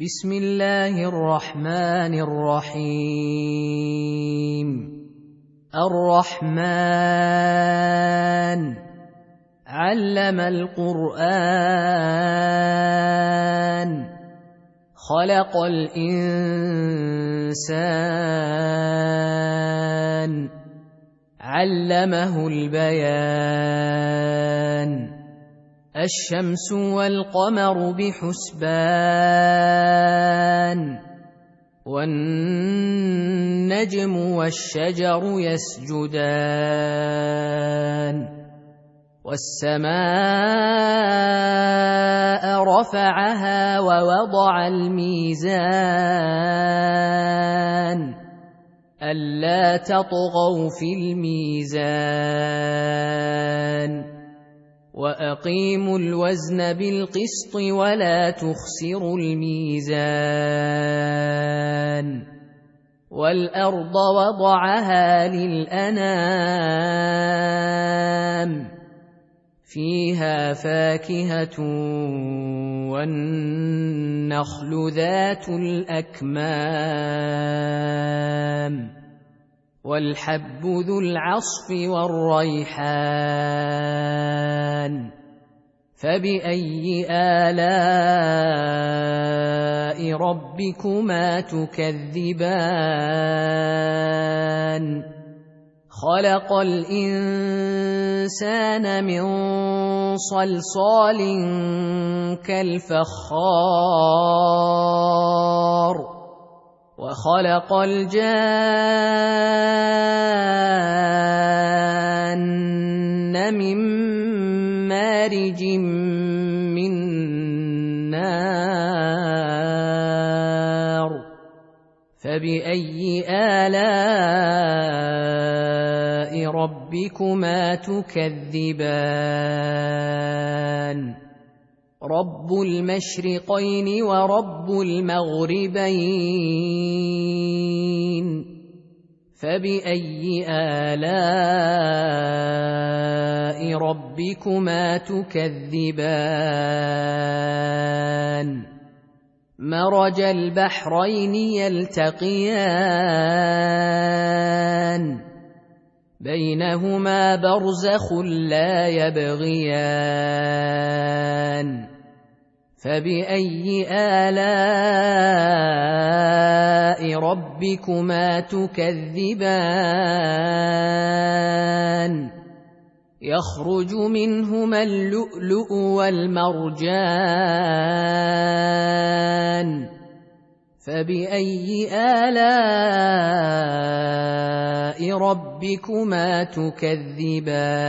بسم الله الرحمن الرحيم. الرحمن. علم القرآن. خلق الإنسان. علمه البيان. الشمس والقمر بحسبان والنجم والشجر يسجدان والسماء رفعها ووضع الميزان ألا تطغوا في الميزان واقيموا الوزن بالقسط ولا تخسروا الميزان والارض وضعها للانام فيها فاكهه والنخل ذات الاكمام والحب ذو العصف والريحان فبأي آلاء ربكما تكذبان؟ خلق الإنسان من صلصال كالفخار وخلق الجان من مارج من نار فبأي آلاء ربكما تكذبان رب المشرقين ورب المغربين فباي الاء ربكما تكذبان مرج البحرين يلتقيان بينهما برزخ لا يبغيان فباي الاء ربكما تكذبان يخرج منهما اللؤلؤ والمرجان فباي الاء ربكما تكذبان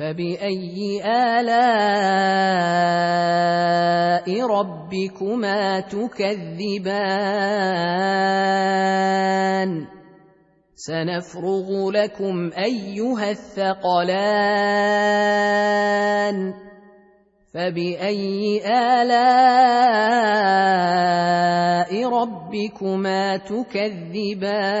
فباي الاء ربكما تكذبان سنفرغ لكم ايها الثقلان فباي الاء ربكما تكذبان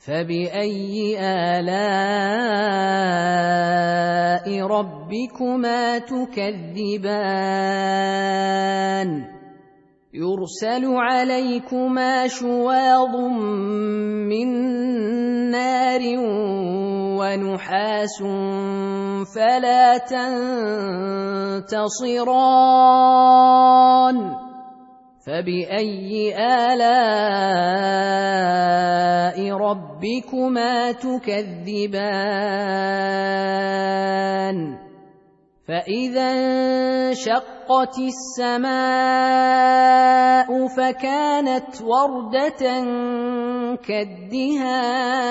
فباي الاء ربكما تكذبان يرسل عليكما شواظ من نار ونحاس فلا تنتصران فباي الاء ربكما تكذبان فاذا انشقت السماء فكانت ورده كالدهان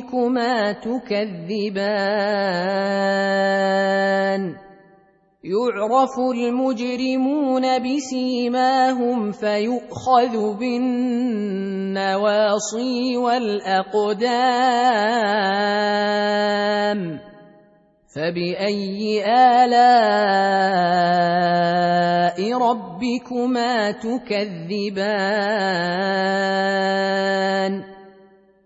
ربكما تكذبان. يعرف المجرمون بسيماهم فيؤخذ بالنواصي والأقدام. فبأي آلاء ربكما تكذبان؟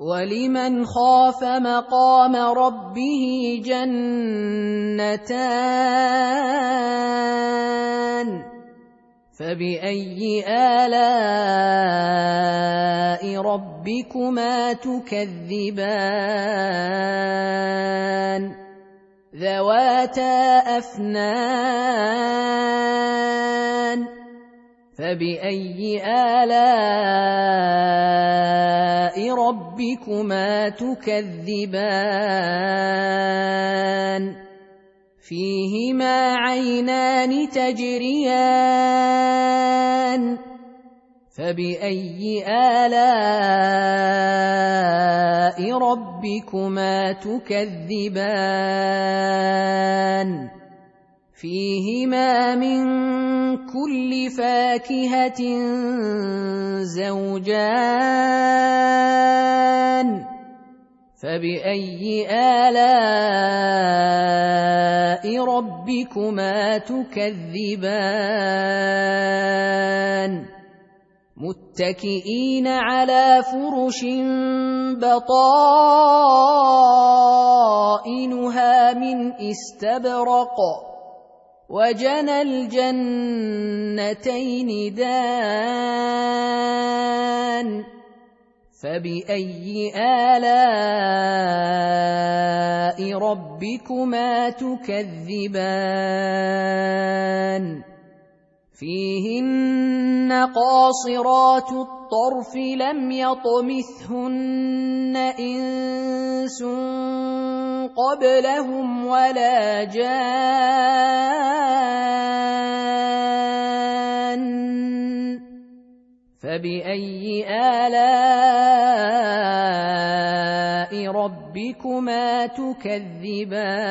ولمن خاف مقام ربه جنتان فباي الاء ربكما تكذبان ذواتا افنان فباي الاء ربكما تكذبان فيهما عينان تجريان فباي الاء ربكما تكذبان فيهما من كل فاكهة زوجان فبأي آلاء ربكما تكذبان متكئين على فرش بطائنها من استبرق وجنى الجنتين دان فبأي آلاء ربكما تكذبان؟ فيهن قاصرات الطرف لم يطمثهن إنس قبلهم ولا جان فبأي آلاء ربكما تكذبان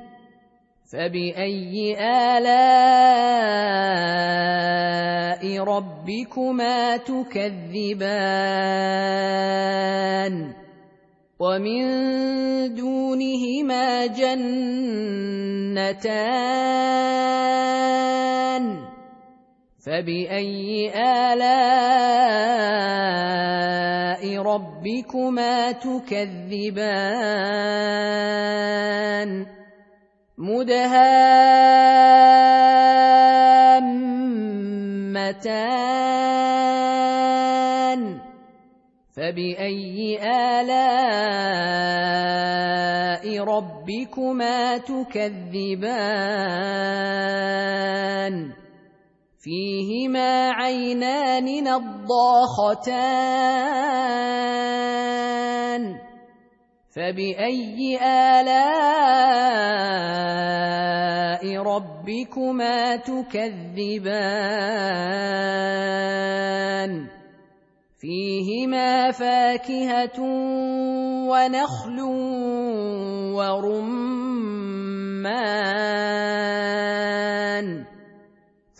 فباي الاء ربكما تكذبان ومن دونهما جنتان فباي الاء ربكما تكذبان مدهامتان. فبأي آلاء ربكما تكذبان؟ فيهما عينان نضاختان. فباي الاء ربكما تكذبان فيهما فاكهه ونخل ورمان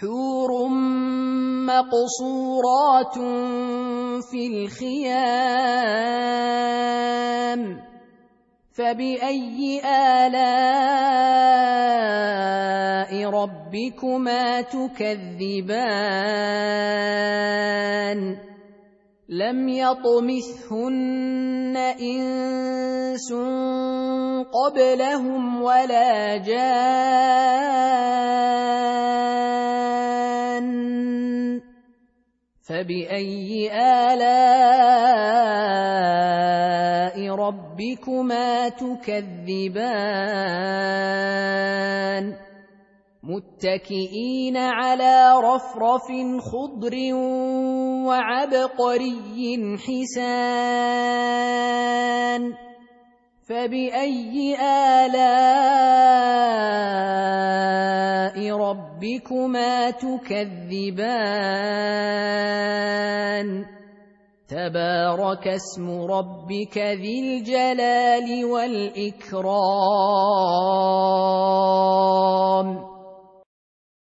حور مقصورات في الخيام فبأي آلاء ربكما تكذبان؟ لم يطمثهن إنس قبلهم ولا جان فباي الاء ربكما تكذبان متكئين على رفرف خضر وعبقري حسان فباي الاء ربكما تكذبان؟ تبارك اسم ربك ذي الجلال والاكرام